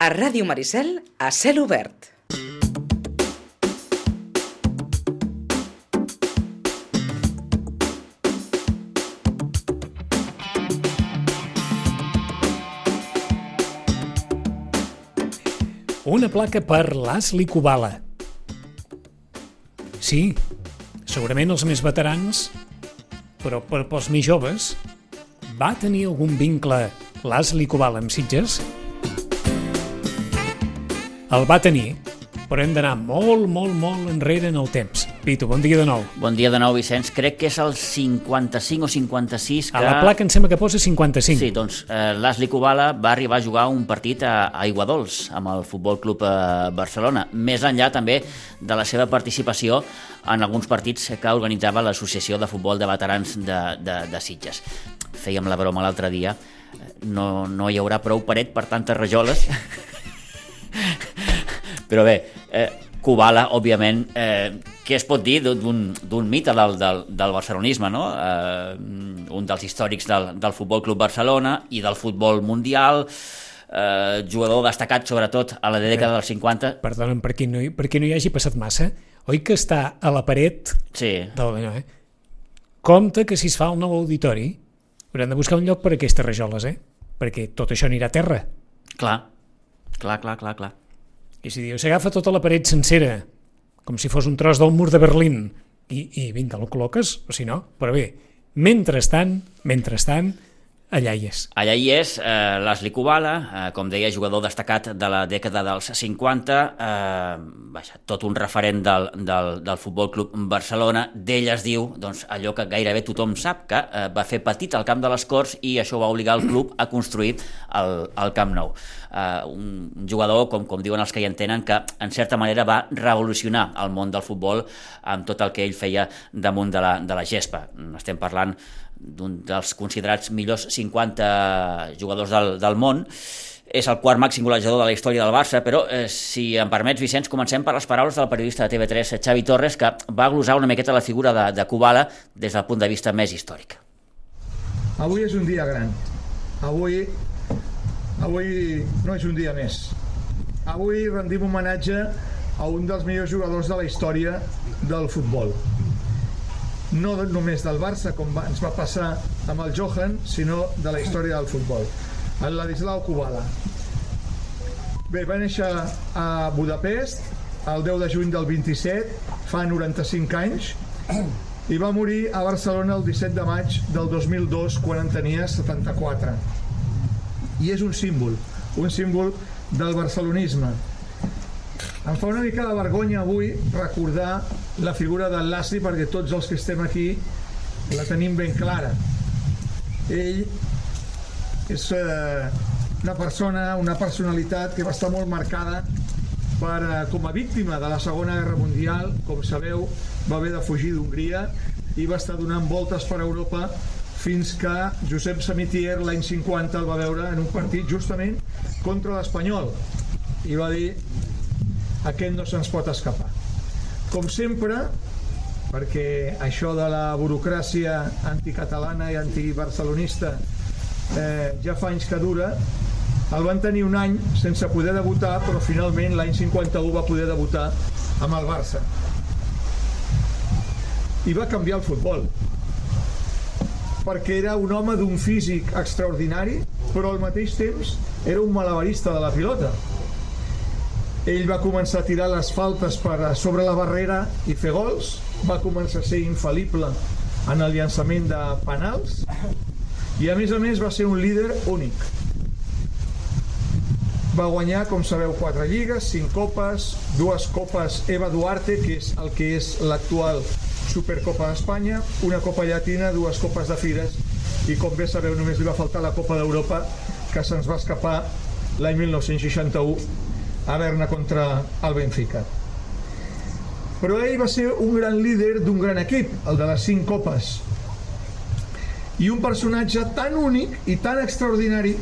A Ràdio Maricel, a cel obert. Una placa per l'Asli Kubala. Sí, segurament els més veterans, però per, pels més joves, va tenir algun vincle l'Asli Kubala amb Sitges? El va tenir, però hem d'anar molt, molt, molt enrere en el temps. Pitu, bon dia de nou. Bon dia de nou, Vicenç. Crec que és el 55 o 56 que... A la placa em sembla que posa 55. Sí, doncs eh, l'Asli Kubala va arribar a jugar un partit a, a Iguadols amb el Futbol Club eh, Barcelona, més enllà també de la seva participació en alguns partits que organitzava l'Associació de Futbol de Veterans de, de, de Sitges. Fèiem la broma l'altre dia, no, no hi haurà prou paret per tantes rajoles però bé, eh, Kubala, òbviament, eh, què es pot dir d'un mite del, del, del barcelonisme, no? Eh, un dels històrics del, del Futbol Club Barcelona i del futbol mundial, eh, jugador destacat sobretot a la dècada dels 50. Perdona'm, per qui, no, per qui no hi hagi passat massa, oi que està a la paret sí. del no, eh? Compte que si es fa el nou auditori haurem de buscar un lloc per a aquestes rajoles, eh? Perquè tot això anirà a terra. Clar, clar, clar, clar, clar. I si diu, s'agafa tota la paret sencera, com si fos un tros del mur de Berlín, i, i vinga, el col·loques, o si no, però bé, mentrestant, mentrestant, allà hi és. Allà hi és eh, l'Asli Kubala, eh, com deia, jugador destacat de la dècada dels 50, eh, vaja, tot un referent del, del, del Futbol Club Barcelona. D'ell es diu doncs, allò que gairebé tothom sap, que eh, va fer petit al camp de les Corts i això va obligar el club a construir el, el Camp Nou. Eh, un jugador, com, com diuen els que hi entenen, que en certa manera va revolucionar el món del futbol amb tot el que ell feia damunt de la, de la gespa. Estem parlant d'un dels considerats millors 50 jugadors del, del món, és el quart màxim golejador de la història del Barça, però eh, si em permets, Vicenç, comencem per les paraules del periodista de TV3, Xavi Torres, que va glosar una miqueta la figura de, de Kubala des del punt de vista més històric. Avui és un dia gran. Avui, avui no és un dia més. Avui rendim homenatge a un dels millors jugadors de la història del futbol no només del Barça, com va, ens va passar amb el Johan, sinó de la història del futbol. El Ladislau Kubala. Bé, va néixer a Budapest el 10 de juny del 27, fa 95 anys, i va morir a Barcelona el 17 de maig del 2002, quan en tenia 74. I és un símbol, un símbol del barcelonisme, em fa una mica de vergonya avui recordar la figura del Lassi perquè tots els que estem aquí la tenim ben clara. Ell és eh, una persona, una personalitat que va estar molt marcada per, eh, com a víctima de la Segona Guerra Mundial, com sabeu, va haver de fugir d'Hongria i va estar donant voltes per Europa fins que Josep Samitier l'any 50 el va veure en un partit justament contra l'Espanyol i va dir aquest no se'ns pot escapar. Com sempre, perquè això de la burocràcia anticatalana i antibarcelonista eh, ja fa anys que dura, el van tenir un any sense poder debutar, però finalment l'any 51 va poder debutar amb el Barça. I va canviar el futbol perquè era un home d'un físic extraordinari, però al mateix temps era un malabarista de la pilota ell va començar a tirar les faltes per sobre la barrera i fer gols, va començar a ser infal·lible en el llançament de penals i a més a més va ser un líder únic. Va guanyar, com sabeu, quatre lligues, cinc copes, dues copes Eva Duarte, que és el que és l'actual Supercopa d'Espanya, una copa llatina, dues copes de fires i com bé sabeu només li va faltar la Copa d'Europa que se'ns va escapar l'any 1961 a Berna contra el Benfica. Però ell va ser un gran líder d'un gran equip, el de les cinc copes. I un personatge tan únic i tan extraordinari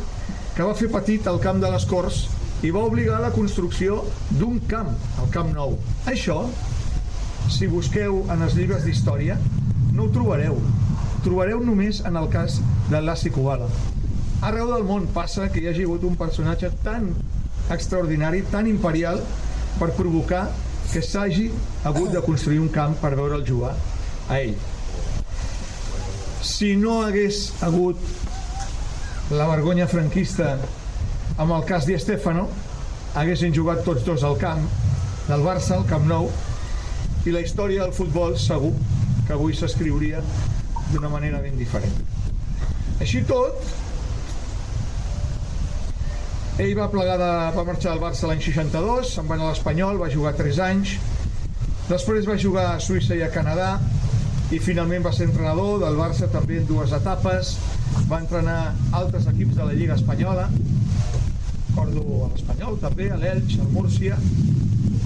que va fer petit el camp de les Corts i va obligar a la construcció d'un camp, el Camp Nou. Això, si busqueu en els llibres d'història, no ho trobareu. Trobareu només en el cas de Lassi Kubala. Arreu del món passa que hi hagi hagut un personatge tan extraordinari, tan imperial, per provocar que s'hagi hagut de construir un camp per veure'l jugar a ell. Si no hagués hagut la vergonya franquista amb el cas Di Stefano, haguessin jugat tots dos al camp del Barça, al Camp Nou, i la història del futbol segur que avui s'escriuria d'una manera ben diferent. Així tot, ell va plegar de, va marxar del Barça l'any 62, se'n va anar a l'Espanyol, va jugar 3 anys, després va jugar a Suïssa i a Canadà, i finalment va ser entrenador del Barça també en dues etapes, va entrenar altres equips de la Lliga Espanyola, Còrdoba a l'Espanyol també, a l'Elx, al Múrcia,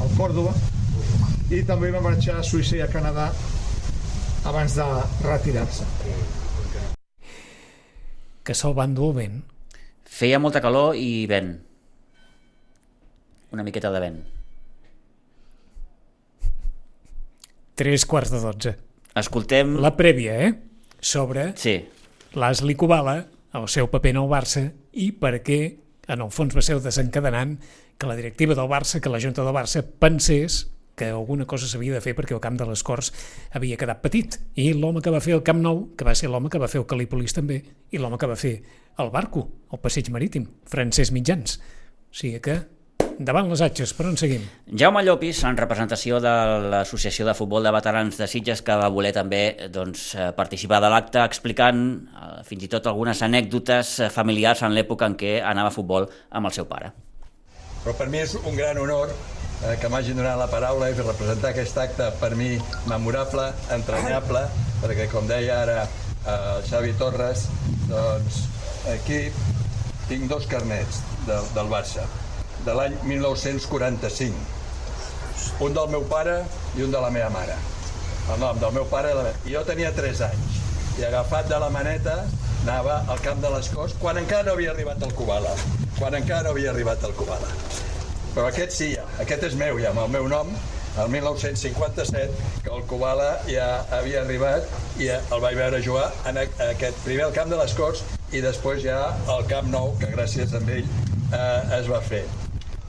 al Còrdoba, i també va marxar a Suïssa i a Canadà abans de retirar-se. Que se'l van dur vent. Feia molta calor i vent. Una miqueta de vent. Tres quarts de dotze. Escoltem... La prèvia, eh? Sobre Sí, l'Asli Kubala, el seu paper en el Barça i per què, en el fons va ser desencadenant que la directiva del Barça, que la Junta del Barça pensés que alguna cosa s'havia de fer perquè el camp de les Corts havia quedat petit. I l'home que va fer el Camp Nou, que va ser l'home que va fer el Calípolis també, i l'home que va fer el Barco, el passeig marítim, Francesc Mitjans. O sigui que, davant les atxes, per on seguim? Jaume Llopis, en representació de l'Associació de Futbol de Veterans de Sitges, que va voler també doncs, eh, participar de l'acte explicant eh, fins i tot algunes anècdotes eh, familiars en l'època en què anava a futbol amb el seu pare. Però per mi és un gran honor eh, que m'hagin donat la paraula i representar aquest acte per mi memorable, entranyable, perquè com deia ara eh, el Xavi Torres, doncs aquí tinc dos carnets de, del Barça, de l'any 1945. Un del meu pare i un de la meva mare. El nom del meu pare i la jo tenia 3 anys i agafat de la maneta anava al camp de les Corts quan encara no havia arribat al Kubala. Quan encara no havia arribat al Kubala. Però aquest sí, ja. aquest és meu ja, amb el meu nom, el 1957, que el Kubala ja havia arribat i el vaig veure jugar en aquest primer camp de les Corts i després ja al Camp Nou, que gràcies a ell eh, es va fer.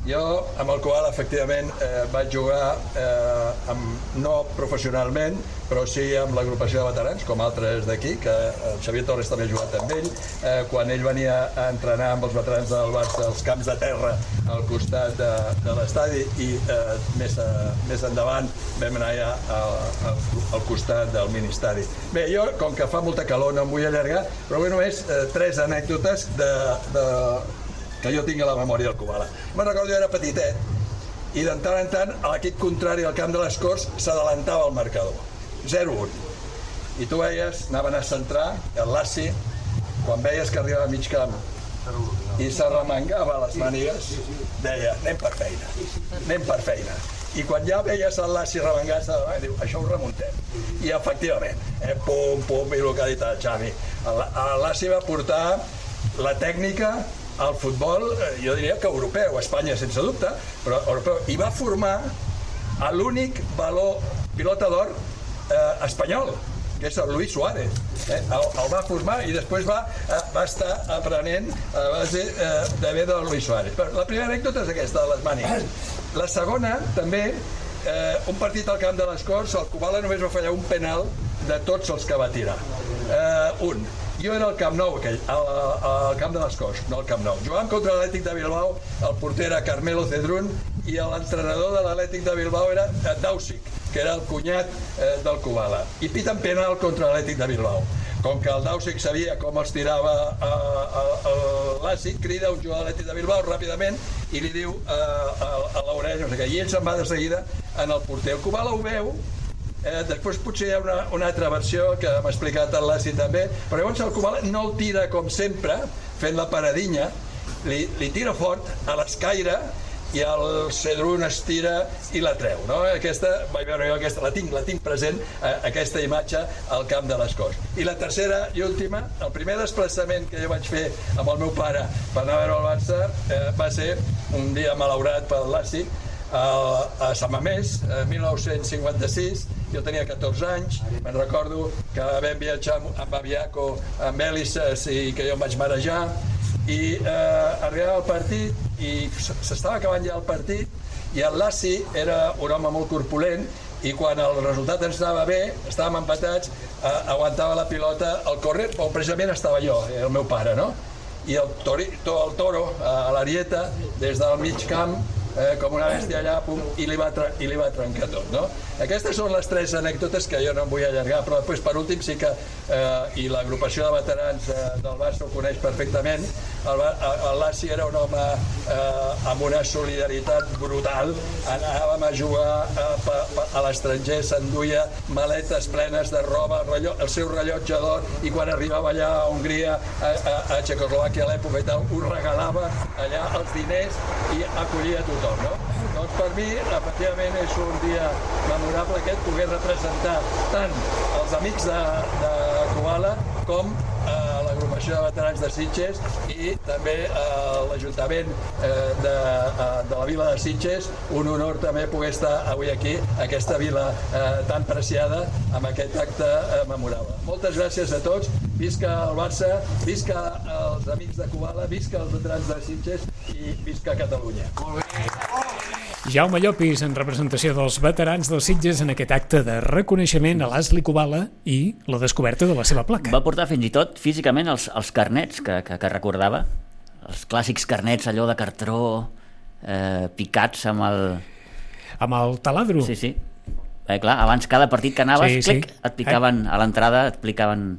Jo amb el Koala efectivament eh, vaig jugar eh, amb, no professionalment però sí amb l'agrupació de veterans com altres d'aquí, que el Xavier Torres també ha jugat amb ell, eh, quan ell venia a entrenar amb els veterans del Barça als camps de terra al costat de, de l'estadi i eh, més, a, més endavant vam anar ja al, al, al costat del ministeri. Bé, jo, com que fa molta calor, no em vull allargar, però bé, només eh, tres anècdotes de, de, que jo tinc a la memòria del Kubala. Me'n recordo, jo era petitet i de tant en tant a l'equip contrari al camp de les Corts s'adelantava el marcador. 0-1. I tu veies, anaven a centrar, el Lassi, quan veies que arribava a mig camp i s'arremangava les mànigues, deia, anem per feina, anem per feina. I quan ja veies el Lassi remengar-se, eh, diu, això ho remuntem. I efectivament, eh, pum, pum, i el que ha dit el Xavi, el, el Lassi va portar la tècnica al futbol, eh, jo diria que europeu, Espanya sense dubte, però europeu, i va formar l'únic valor pilota d'or eh, espanyol, que és el Luis Suárez. Eh? El, el va formar i després va, eh, va estar aprenent a base eh, d'haver del Luis Suárez. Però la primera anècdota és aquesta, de les mànigues. La segona, també, eh, un partit al camp de les Corts, el Kubala només va fallar un penal de tots els que va tirar. Eh, un. Jo era al Camp Nou, aquell, al, al camp de les Corts, no al Camp Nou. Jugàvem contra l'Atlètic de Bilbao, el porter era Carmelo Cedrún i l'entrenador de l'Atlètic de Bilbao era eh, Dausic, que era el cunyat eh, del Kubala. I piten penal contra l'Atlètic de Bilbao. Com que el Dausic sabia com els tirava l'Àsic, crida un jugador de l'Atlètic de Bilbao ràpidament i li diu eh, a, a l'orella, no sé què, i ell se'n va de seguida en el porter. El Kubala ho veu, Eh, després potser hi ha una, una altra versió que m'ha explicat el Lassi també, però llavors el Kubala no el tira com sempre, fent la paradinya, li, li tira fort a l'escaire i el Cedrún es tira i la treu. No? Aquesta, vaig veure jo aquesta, la tinc, la tinc present, eh, aquesta imatge al camp de les Corts. I la tercera i última, el primer desplaçament que jo vaig fer amb el meu pare per anar a veure el Barça eh, va ser un dia malaurat pel Lassi, a, a Sant Mamés, eh, 1956, jo tenia 14 anys, me'n recordo que vam viatjar amb, Aviaco, amb hèlices i que jo em vaig marejar i eh, arribava al partit i s'estava acabant ja el partit i el Lassi era un home molt corpulent i quan el resultat ens anava bé, estàvem empatats, eh, aguantava la pilota al córrer, on precisament estava jo, el meu pare, no? I el, tori, el toro a l'Arieta, des del mig camp, eh, com una bèstia allà, pum, i li, va i li va trencar tot. No? Aquestes són les tres anècdotes que jo no em vull allargar, però després, per últim, sí que, eh, i l'agrupació de veterans eh, del Barça ho coneix perfectament, el, el Lassi era un home eh, amb una solidaritat brutal, anàvem a jugar a, a, a l'estranger, s'enduia maletes plenes de roba, el, el seu rellotge d'or, i quan arribava allà a Hongria, a, a, a Txecoslovàquia a l'època i tal, ho regalava allà els diners i acollia tothom, no? Per mi, efectivament, és un dia memorable aquest, poder representar tant els amics de, de Koala com eh, l'agrupació de veterans de Sitges i també eh, l'Ajuntament eh, de, eh, de la vila de Sitges. Un honor també poder estar avui aquí, aquesta vila eh, tan preciada, amb aquest acte eh, memorable. Moltes gràcies a tots, visca el Barça, visca els amics de Koala, visca els veterans de Sitges i visca Catalunya. Molt bé. Jaume Llopis, en representació dels veterans dels Sitges en aquest acte de reconeixement a l'Asli Kubala i la descoberta de la seva placa. Va portar fins i tot físicament els, els carnets que, que, que recordava, els clàssics carnets allò de cartró eh, picats amb el... Amb el taladro. Sí, sí. Eh, clar, abans cada partit que anaves, sí, clic, sí. et picaven eh? a l'entrada, et picaven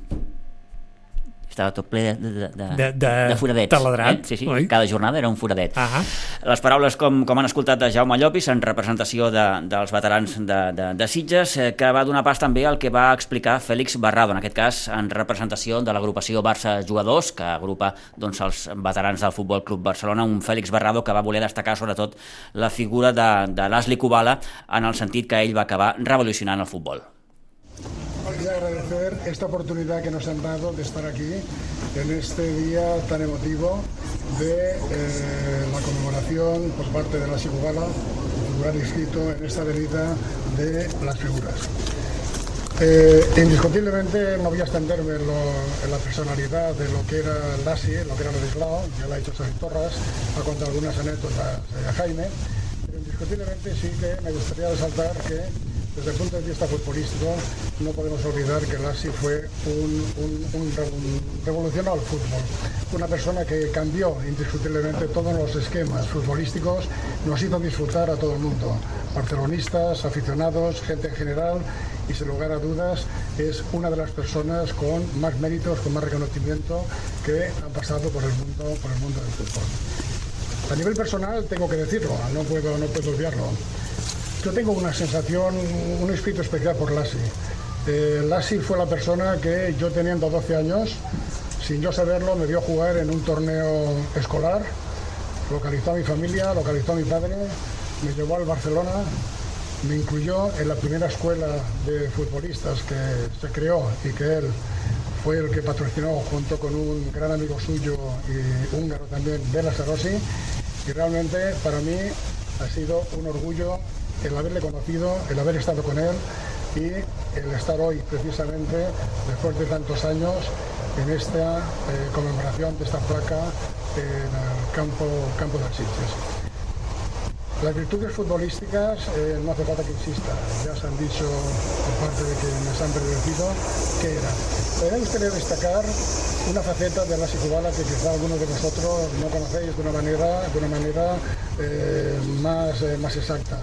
estava tot ple de, de, de, de, de, de foradets. Taladrat, eh? sí, sí, oi? Cada jornada era un foradet. Uh -huh. Les paraules, com, com han escoltat de Jaume Llopis, en representació de, dels veterans de, de, de Sitges, eh, que va donar pas també al que va explicar Fèlix Barrado, en aquest cas en representació de l'agrupació Barça Jugadors, que agrupa doncs, els veterans del Futbol Club Barcelona, un Fèlix Barrado que va voler destacar sobretot la figura de, de l'Asli Kubala en el sentit que ell va acabar revolucionant el futbol. Quería agradecer esta oportunidad que nos han dado de estar aquí en este día tan emotivo de eh, la conmemoración por parte de la Sigubala, lugar inscrito en esta avenida de las figuras. Eh, indiscutiblemente no voy a extenderme en, la personalidad de lo que era Lassi, lo que era Ladislao, ya lo ha hecho Sergio Torras, ha contado algunas anécdotas a Jaime, pero indiscutiblemente sí que me gustaría resaltar que desde el punto de vista futbolístico, no podemos olvidar que Lassi fue un, un, revolucionó el fútbol. Una persona que cambió indiscutiblemente todos los esquemas futbolísticos, nos hizo disfrutar a todo el mundo, barcelonistas, aficionados, gente en general, y sin lugar a dudas es una de las personas con más méritos, con más reconocimiento que han pasado por el mundo, por el mundo del fútbol. A nivel personal tengo que decirlo, no puedo, no puedo obviarlo. Yo tengo una sensación, un espíritu especial por Lassi. Eh, Lassi fue la persona que yo teniendo 12 años, sin yo saberlo, me vio jugar en un torneo escolar, localizó a mi familia, localizó a mi padre, me llevó al Barcelona, me incluyó en la primera escuela de futbolistas que se creó y que él fue el que patrocinó junto con un gran amigo suyo y húngaro también, Bela Sarossi, y realmente para mí ha sido un orgullo el haberle conocido, el haber estado con él y el estar hoy precisamente, después de tantos años, en esta eh, conmemoración de esta placa en el campo, campo de Sitges. Las virtudes futbolísticas eh, no hace falta que insista, ya se han dicho por parte de quienes han predecido que era. Me gustaría destacar una faceta de la cubana que quizá algunos de vosotros no conocéis de una manera, de una manera eh, más, más exacta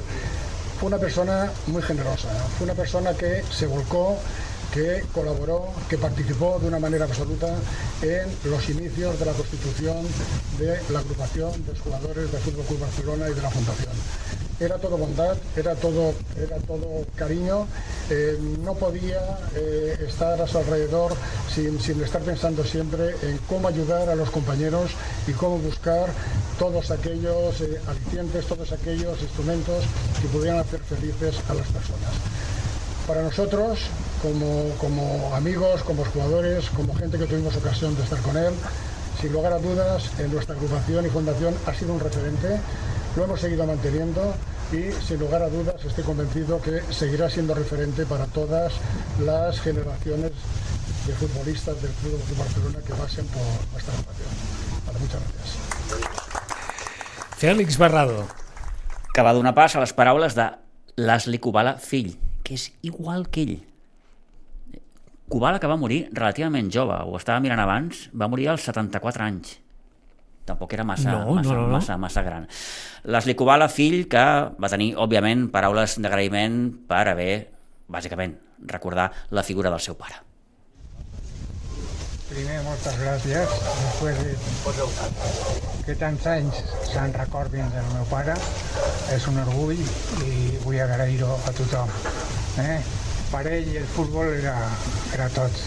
fue una persona muy generosa, fue una persona que se volcó, que colaboró, que participó de una manera absoluta en los inicios de la constitución de la agrupación de jugadores del Fútbol Club Barcelona y de la Fundación era todo bondad, era todo, era todo cariño, eh, no podía eh, estar a su alrededor sin, estar pensando siempre en cómo ayudar a los compañeros y cómo buscar todos aquellos eh, alicientes, todos aquellos instrumentos que pudieran hacer felices a las personas. Para nosotros, como, como amigos, como jugadores, como gente que tuvimos ocasión de estar con él, sin lugar a dudas, nuestra agrupación y fundación ha sido un referente. Lo hemos seguido manteniendo y sin lugar a dudas estoy convencido que seguirá siendo referente para todas las generaciones de futbolistas del Club de Barcelona que pasen por nuestra nación. Muchas gracias. Fèlix Barrado. Que va donar pas a les paraules de l'Asli Kubala fill, que és igual que ell. Kubala, que va morir relativament jove, ho estava mirant abans, va morir als 74 anys. Tampoc era massa, No, no, massa, no, no. massa, massa gran. L'Asli Kubala, fill, que va tenir, òbviament, paraules d'agraïment per haver, bàsicament, recordar la figura del seu pare. Primer, moltes gràcies. Després de que tants anys se'n recordin del meu pare, és un orgull i vull agrair-ho a tothom. Eh? Per ell el futbol era, era tot.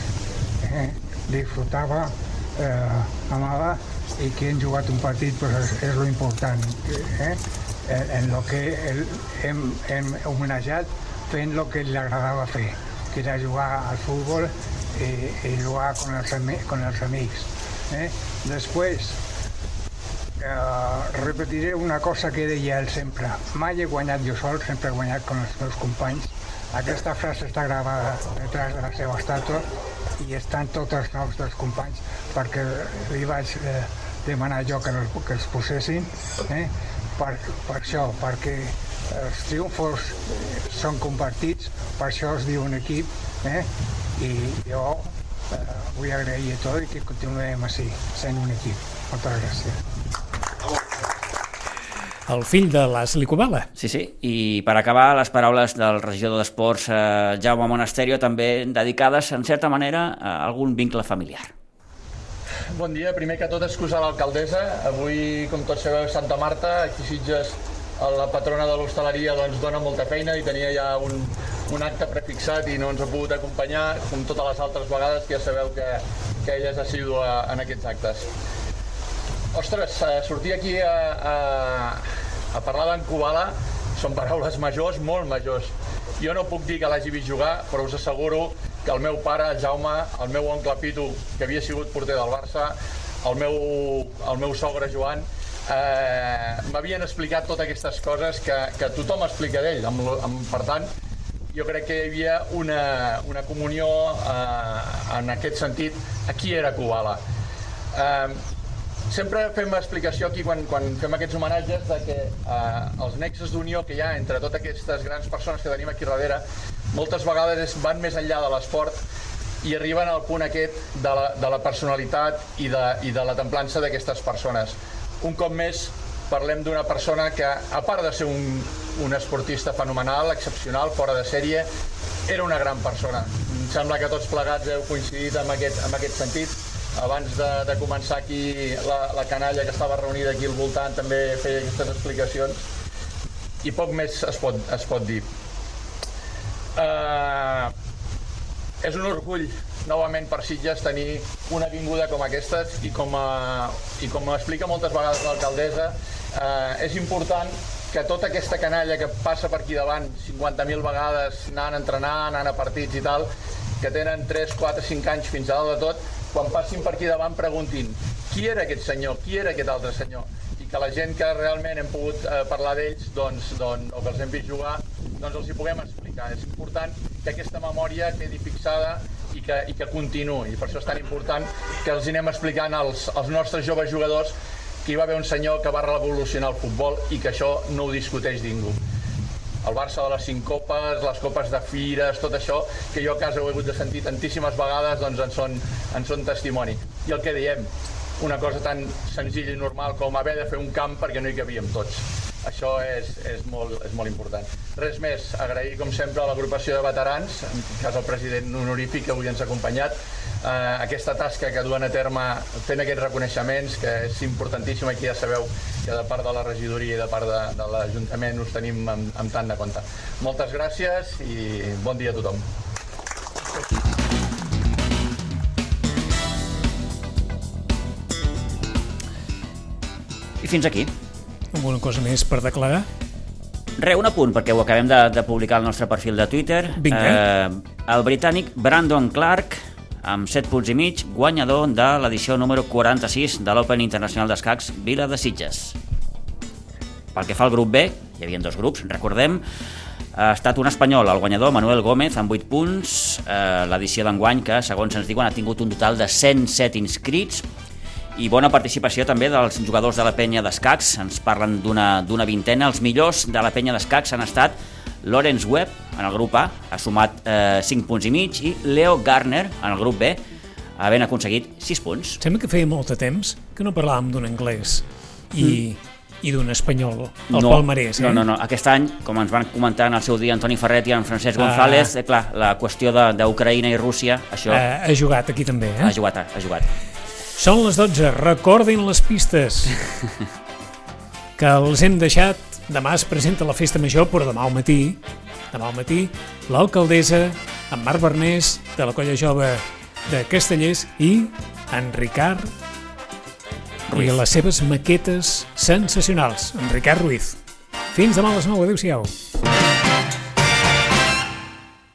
Eh? Disfrutava, eh, amava i qui hem jugat un partit pues, és, és lo important. Eh? En, en lo que el, hem, hem homenatjat fent el que li agradava fer, que era jugar al futbol i, i jugar con els, con els amics. Eh? Després, eh, repetiré una cosa que deia ell sempre. Mai he guanyat jo sol, sempre he guanyat con els meus companys. Aquesta frase està gravada detrás de la seva estàtua i estan tots els noms dels companys perquè li vaig eh, demanar jo que, els, que els posessin eh? per, per això, perquè els triomfos eh, són compartits, per això es diu un equip eh? i jo eh, vull agrair a tot i que continuem així, sent un equip. Moltes gràcies. El fill de l'Asli Kubala. Sí, sí, i per acabar, les paraules del regidor d'Esports eh, Jaume Monasterio també dedicades, en certa manera, a algun vincle familiar. Bon dia. Primer que tot, excusar l'alcaldessa. Avui, com tots sabeu, Santa Marta. Aquí a Sitges, la patrona de l'hostaleria doncs, dona molta feina i tenia ja un, un acte prefixat i no ens ha pogut acompanyar, com totes les altres vegades, que ja sabeu que, que ella és assídua en aquests actes. Ostres, eh, sortir aquí a, a, a parlar d'en Kubala són paraules majors, molt majors. Jo no puc dir que l'hagi vist jugar, però us asseguro que el meu pare, Jaume, el meu oncle Pitu, que havia sigut porter del Barça, el meu, el meu sogre Joan, eh, m'havien explicat totes aquestes coses que, que tothom explica d'ell. Per tant, jo crec que hi havia una, una comunió eh, en aquest sentit. A qui era Kubala? Eh, sempre fem explicació aquí quan, quan fem aquests homenatges de que eh, els nexes d'unió que hi ha entre totes aquestes grans persones que tenim aquí darrere moltes vegades es van més enllà de l'esport i arriben al punt aquest de la, de la personalitat i de, i de la templança d'aquestes persones. Un cop més, parlem d'una persona que, a part de ser un, un esportista fenomenal, excepcional, fora de sèrie, era una gran persona. Em sembla que tots plegats heu coincidit amb aquest, amb aquest sentit. Abans de, de començar aquí, la, la canalla que estava reunida aquí al voltant també feia aquestes explicacions i poc més es pot, es pot dir. Uh, és un orgull novament per Sitges tenir una avinguda com aquestes i com, a, i com explica moltes vegades l'alcaldessa, eh, és important que tota aquesta canalla que passa per aquí davant 50.000 vegades anant a entrenar, anant a partits i tal, que tenen 3, 4, 5 anys fins a dalt de tot, quan passin per aquí davant preguntin qui era aquest senyor, qui era aquest altre senyor i que la gent que realment hem pogut eh, parlar d'ells doncs, doncs, o que els hem vist jugar doncs els hi puguem explicar. És important que aquesta memòria quedi fixada i que, i que continuï. Per això és tan important que els anem explicant als, als nostres joves jugadors que hi va haver un senyor que va revolucionar el futbol i que això no ho discuteix ningú. El Barça de les cinc copes, les copes de fires, tot això, que jo a casa ho he hagut de sentir tantíssimes vegades, doncs en són, en són testimoni. I el que diem, una cosa tan senzilla i normal com haver de fer un camp perquè no hi cabíem tots. Això és, és, molt, és molt important. Res més, agrair com sempre a l'agrupació de veterans, en cas el president honorífic que avui ens ha acompanyat, eh, aquesta tasca que duen a terme fent aquests reconeixements, que és importantíssima i que ja sabeu que de part de la regidoria i de part de, de l'Ajuntament us tenim amb, amb tant de compte. Moltes gràcies i bon dia a tothom. I fins aquí. Alguna cosa més per declarar? Re, un apunt, perquè ho acabem de, de publicar al nostre perfil de Twitter. Vinga. Eh, el britànic Brandon Clark, amb 7 punts i mig, guanyador de l'edició número 46 de l'Open Internacional d'Escacs Vila de Sitges. Pel que fa al grup B, hi havia dos grups, recordem, ha estat un espanyol, el guanyador Manuel Gómez, amb 8 punts, eh, l'edició d'enguany, que segons ens diuen ha tingut un total de 107 inscrits, i bona participació també dels jugadors de la penya d'escacs, ens parlen d'una vintena. Els millors de la penya d'escacs han estat Lawrence Webb, en el grup A, ha sumat eh, 5 punts i mig, i Leo Garner, en el grup B, havent aconseguit 6 punts. Sembla que feia molt de temps que no parlàvem d'un anglès i, i d'un espanyol, el no, palmarès. Eh? No, no, no. Aquest any, com ens van comentar en el seu dia Antoni Ferret i en Francesc Ah. González, eh, clar, la qüestió de- d'Ucraïna i Rússia, això Eh, ha jugat aquí també, eh? ha jugat, ha jugat. Són les 12, recordin les pistes que els hem deixat. Demà es presenta la festa major, però demà al matí, demà al matí, l'alcaldessa, en Marc Bernés, de la colla jove de Castellers, i en Ricard Ruiz. i les seves maquetes sensacionals. En Ricard Ruiz. Fins demà a les 9. Adéu-siau.